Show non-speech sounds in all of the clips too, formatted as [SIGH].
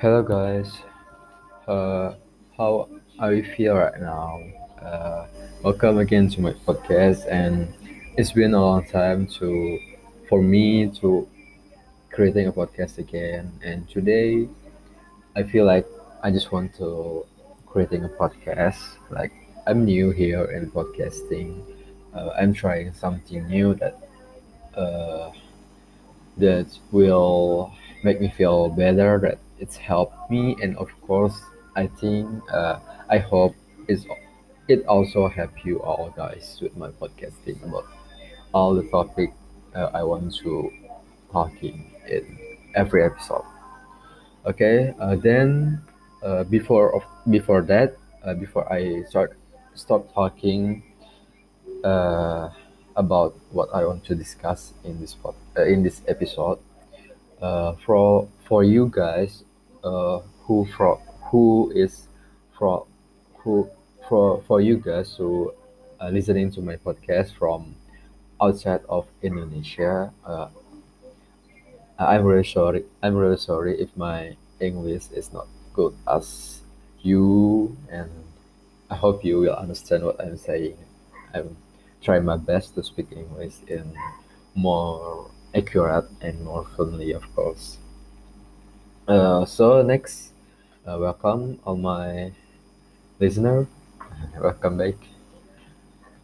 Hello guys, uh, how are you feel right now? Uh, welcome again to my podcast, and it's been a long time to for me to creating a podcast again. And today, I feel like I just want to creating a podcast. Like I'm new here in podcasting. Uh, I'm trying something new that uh, that will make me feel better that it's helped me and of course i think uh, i hope it's, it also help you all guys with my podcasting about all the topic uh, i want to talking in every episode. Okay uh, then uh, before of before that uh, before i start start talking uh, about what i want to discuss in this pod, uh, in this episode uh, for for you guys uh, who from who is from who for for you guys who are listening to my podcast from outside of Indonesia. Uh, I'm really sorry. I'm really sorry if my English is not good as you, and I hope you will understand what I'm saying. I'm trying my best to speak English in more accurate and more friendly, of course. Uh, so next, uh, welcome all my listener. [LAUGHS] welcome back.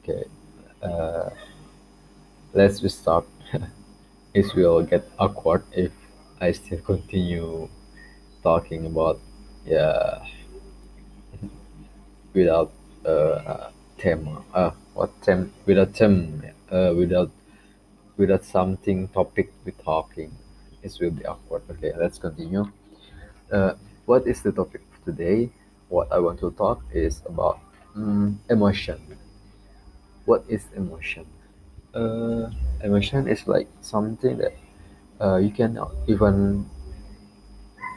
Okay, uh, let's restart. [LAUGHS] it will get awkward if I still continue talking about yeah without uh theme. Uh, what theme? Without theme. Uh, without without something topic we talking. It will be awkward. Okay, let's continue. Uh, what is the topic of today? What I want to talk is about mm, emotion. What is emotion? Uh, emotion is like something that uh, you cannot even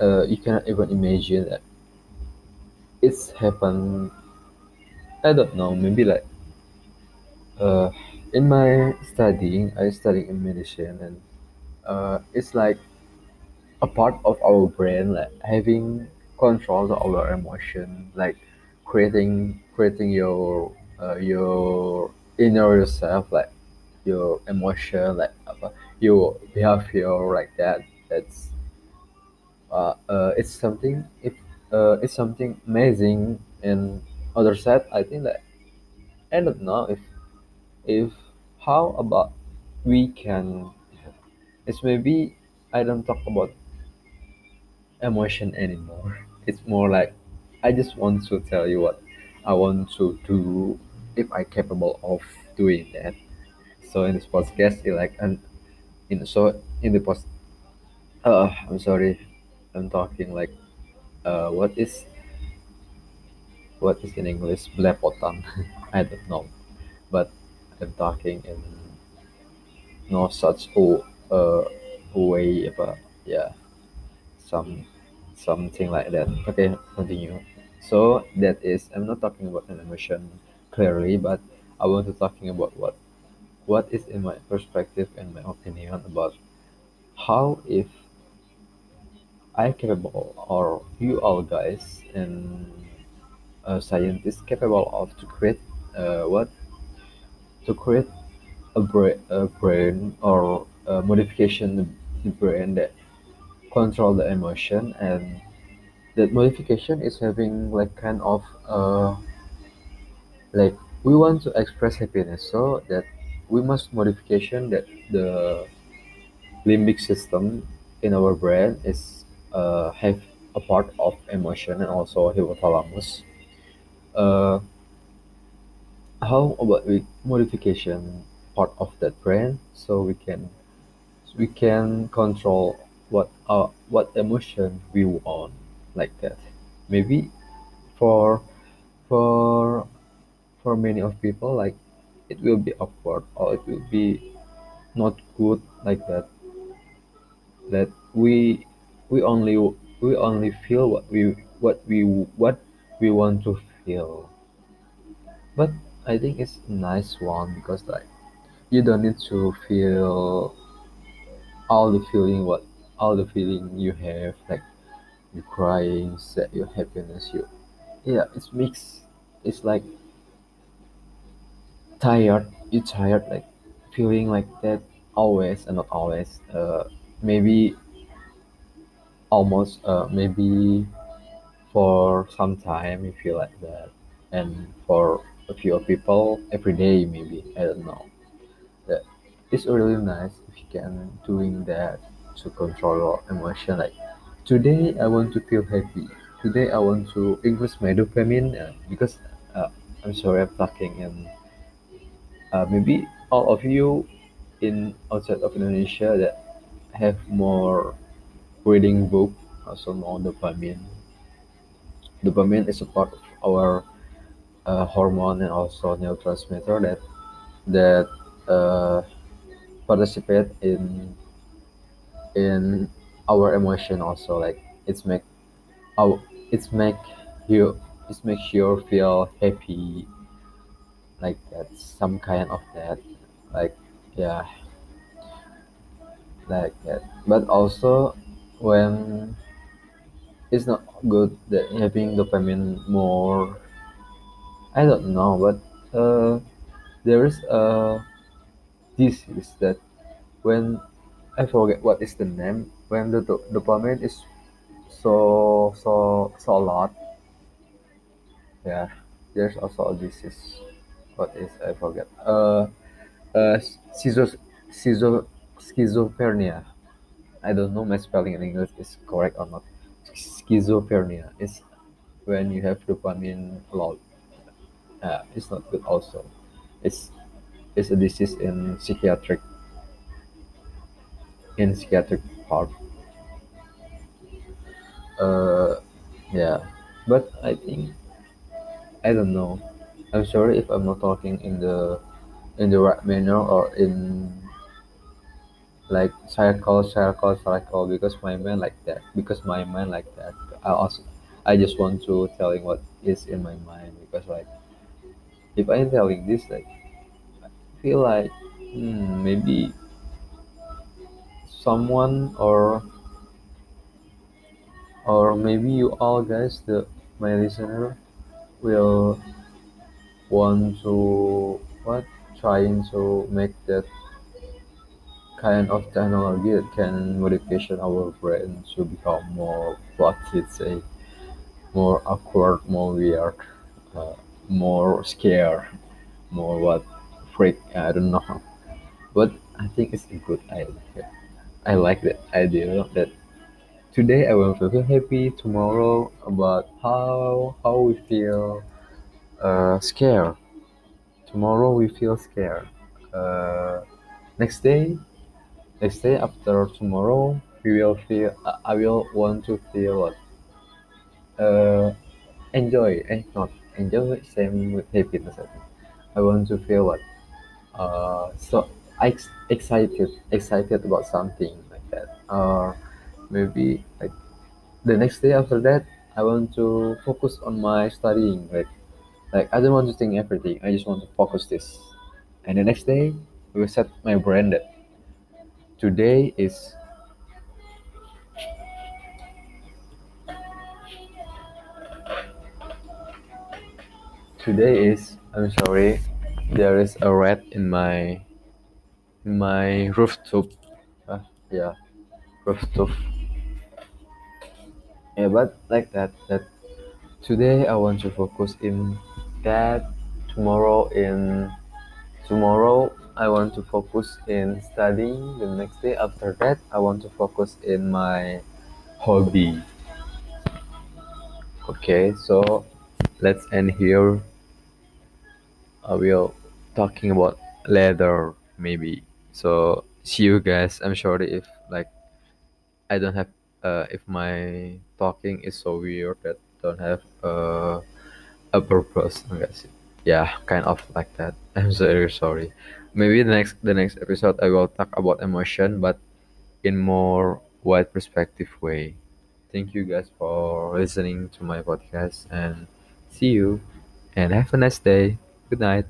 uh, you cannot even imagine that it's happened. I don't know. Maybe like uh, in my studying, I study in medicine, and uh, it's like a part of our brain like having control of our emotion like creating creating your uh, your inner yourself like your emotion like apa, your behavior like that. That's uh, uh it's something if uh it's something amazing. And other side i think that i don't know if if how about we can it's maybe i don't talk about emotion anymore. [LAUGHS] It's more like I just want to tell you what I want to do if I capable of doing that. So in this podcast, it like and in so in the post, uh, I'm sorry, I'm talking like uh, what is what is in English blepotan? [LAUGHS] I don't know, but I'm talking in no such o uh way about yeah some something like that. Okay continue. So that is i'm not talking about an emotion clearly but i want to talking about what what is in my perspective and my opinion about how if i capable or you all guys and a scientist capable of to create uh, what? To create a brain, a brain or a modification the brain that control the emotion and that modification is having like kind of uh like we want to express happiness so that we must modification that the limbic system in our brain is uh have a part of emotion and also hypothalamus. Uh how about we modification part of that brain? So we can we can control what uh what emotion we want like that. Maybe for for for many of people like it will be awkward or it will be not good like that. That we we only we only feel what we what we what we want to feel. But i think it's a nice one because like you don't need to feel all the feeling what all the feeling you have like you crying, sad, your happiness, you yeah, it's mixed. It's like tired, you tired, like feeling like that always and not always. Uh, maybe almost uh, maybe for some time you feel like that, and for a few people every day maybe I don't know. It's really nice if you can doing that to control your emotion. Like today I want to feel happy. Today I want to increase my dopamine uh, because uh, I'm sorry I'm talking and uh, maybe all of you in outside of Indonesia that have more reading book also more dopamine. Dopamine is a part of our uh, hormone and also neurotransmitter that that uh, participate in in our emotion also like it's make our it's make you it's makes you feel happy like that some kind of that like yeah. Like that. But also when it's not good that having dopamine more i don't know but uh there is a disease that when i forget what is the name when the do- dopamine is so so so a lot. Yeah there's also a disease what is i forget. Uh uh schizo, schizo, schizophrenia. I don't know my spelling in english is correct or not. Schizophrenia is when you have dopamine a lot uh, it's not good also. It's it's a disease in psychiatric in psychiatric part. Uh yeah but i think i don't know. I'm sorry if i'm not talking in the in the right manner or in like circle circle circle because my mind like that because my mind like that. I also i just want to telling what is in my mind because like if i'm telling this like feel like hmm, maybe someone or or maybe you all guys the my listener will want to what trying to make that kind of technology that can modification our brain to become more what you'd say more awkward more weird uh, more scared more what freak i don't know but i think it's a good idea. I like that idea that today i will feel happy tomorrow about how how we feel uh, scared. Tomorrow we feel scared. Uh, next day next day after tomorrow we will feel uh, i will want to feel what? Uh, enjoy eh not enjoy same with happiness i think. I want to feel what uh, so ex- excited excited about something like that. Or maybe like the next day after that i want to focus on my studying like like i don't want to think everything i just want to focus this. And the next day I will set my brain that today is today is i'm sorry there is a rat in my in my rooftop. Uh, yeah rooftop. Yeah but like that that today i want to focus in that. Tomorrow in tomorrow i want to focus in studying. The next day after that i want to focus in my hobby. Okay so let's end here. I will talking about leather maybe so see you guys i'm sorry if like i don't have uh if my talking is so weird that don't have uh a purpose I guess. Yeah, kind of like that. [LAUGHS] I'm very sorry. Maybe the next the next episode I will talk about emotion, but in more wide perspective way. Thank you guys for listening to my podcast and see you and have a nice day. Good night.